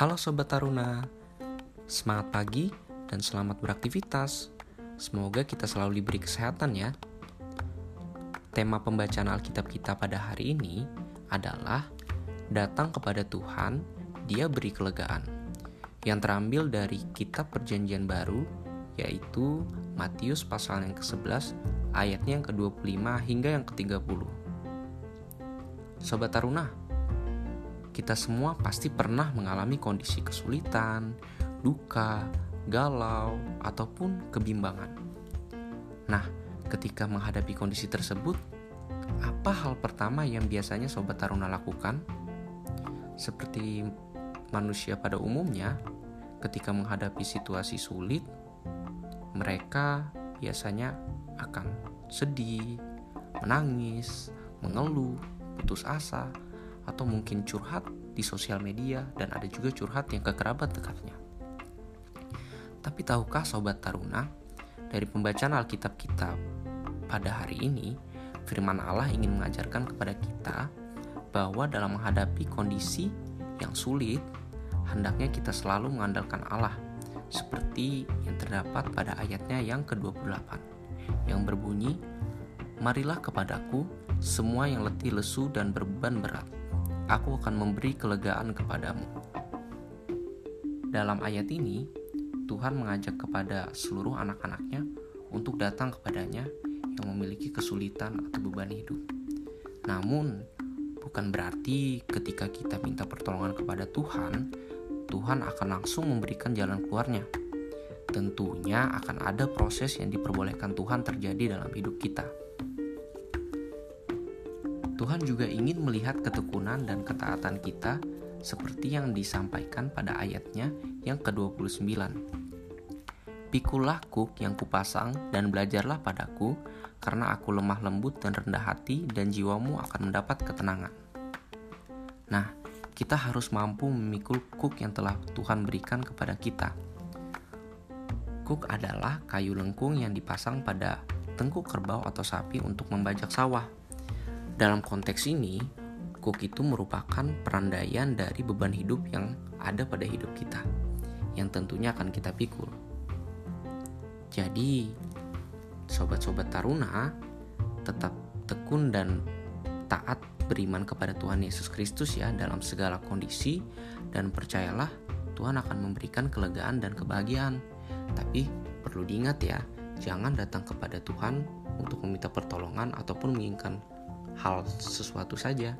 Halo Sobat Taruna, semangat pagi dan selamat beraktivitas. Semoga kita selalu diberi kesehatan ya. Tema pembacaan Alkitab kita pada hari ini adalah Datang kepada Tuhan, Dia beri kelegaan. Yang terambil dari kitab perjanjian baru, yaitu Matius pasal yang ke-11, ayatnya yang ke-25 hingga yang ke-30. Sobat Taruna, kita semua pasti pernah mengalami kondisi kesulitan, duka, galau, ataupun kebimbangan. Nah, ketika menghadapi kondisi tersebut, apa hal pertama yang biasanya Sobat Taruna lakukan? Seperti manusia pada umumnya, ketika menghadapi situasi sulit, mereka biasanya akan sedih, menangis, mengeluh, putus asa, atau mungkin curhat di sosial media dan ada juga curhat yang ke kerabat dekatnya. Tapi tahukah sobat Taruna, dari pembacaan Alkitab kita pada hari ini, firman Allah ingin mengajarkan kepada kita bahwa dalam menghadapi kondisi yang sulit, hendaknya kita selalu mengandalkan Allah, seperti yang terdapat pada ayatnya yang ke-28, yang berbunyi, Marilah kepadaku semua yang letih lesu dan berbeban berat, aku akan memberi kelegaan kepadamu. Dalam ayat ini, Tuhan mengajak kepada seluruh anak-anaknya untuk datang kepadanya yang memiliki kesulitan atau beban hidup. Namun, bukan berarti ketika kita minta pertolongan kepada Tuhan, Tuhan akan langsung memberikan jalan keluarnya. Tentunya akan ada proses yang diperbolehkan Tuhan terjadi dalam hidup kita. Tuhan juga ingin melihat ketekunan dan ketaatan kita seperti yang disampaikan pada ayatnya yang ke-29. Pikulah kuk yang kupasang dan belajarlah padaku, karena aku lemah lembut dan rendah hati dan jiwamu akan mendapat ketenangan. Nah, kita harus mampu memikul kuk yang telah Tuhan berikan kepada kita. Kuk adalah kayu lengkung yang dipasang pada tengkuk kerbau atau sapi untuk membajak sawah. Dalam konteks ini, kuk itu merupakan perandaian dari beban hidup yang ada pada hidup kita, yang tentunya akan kita pikul. Jadi, sobat-sobat Taruna tetap tekun dan taat beriman kepada Tuhan Yesus Kristus ya dalam segala kondisi dan percayalah Tuhan akan memberikan kelegaan dan kebahagiaan. Tapi perlu diingat ya, jangan datang kepada Tuhan untuk meminta pertolongan ataupun menginginkan hal sesuatu saja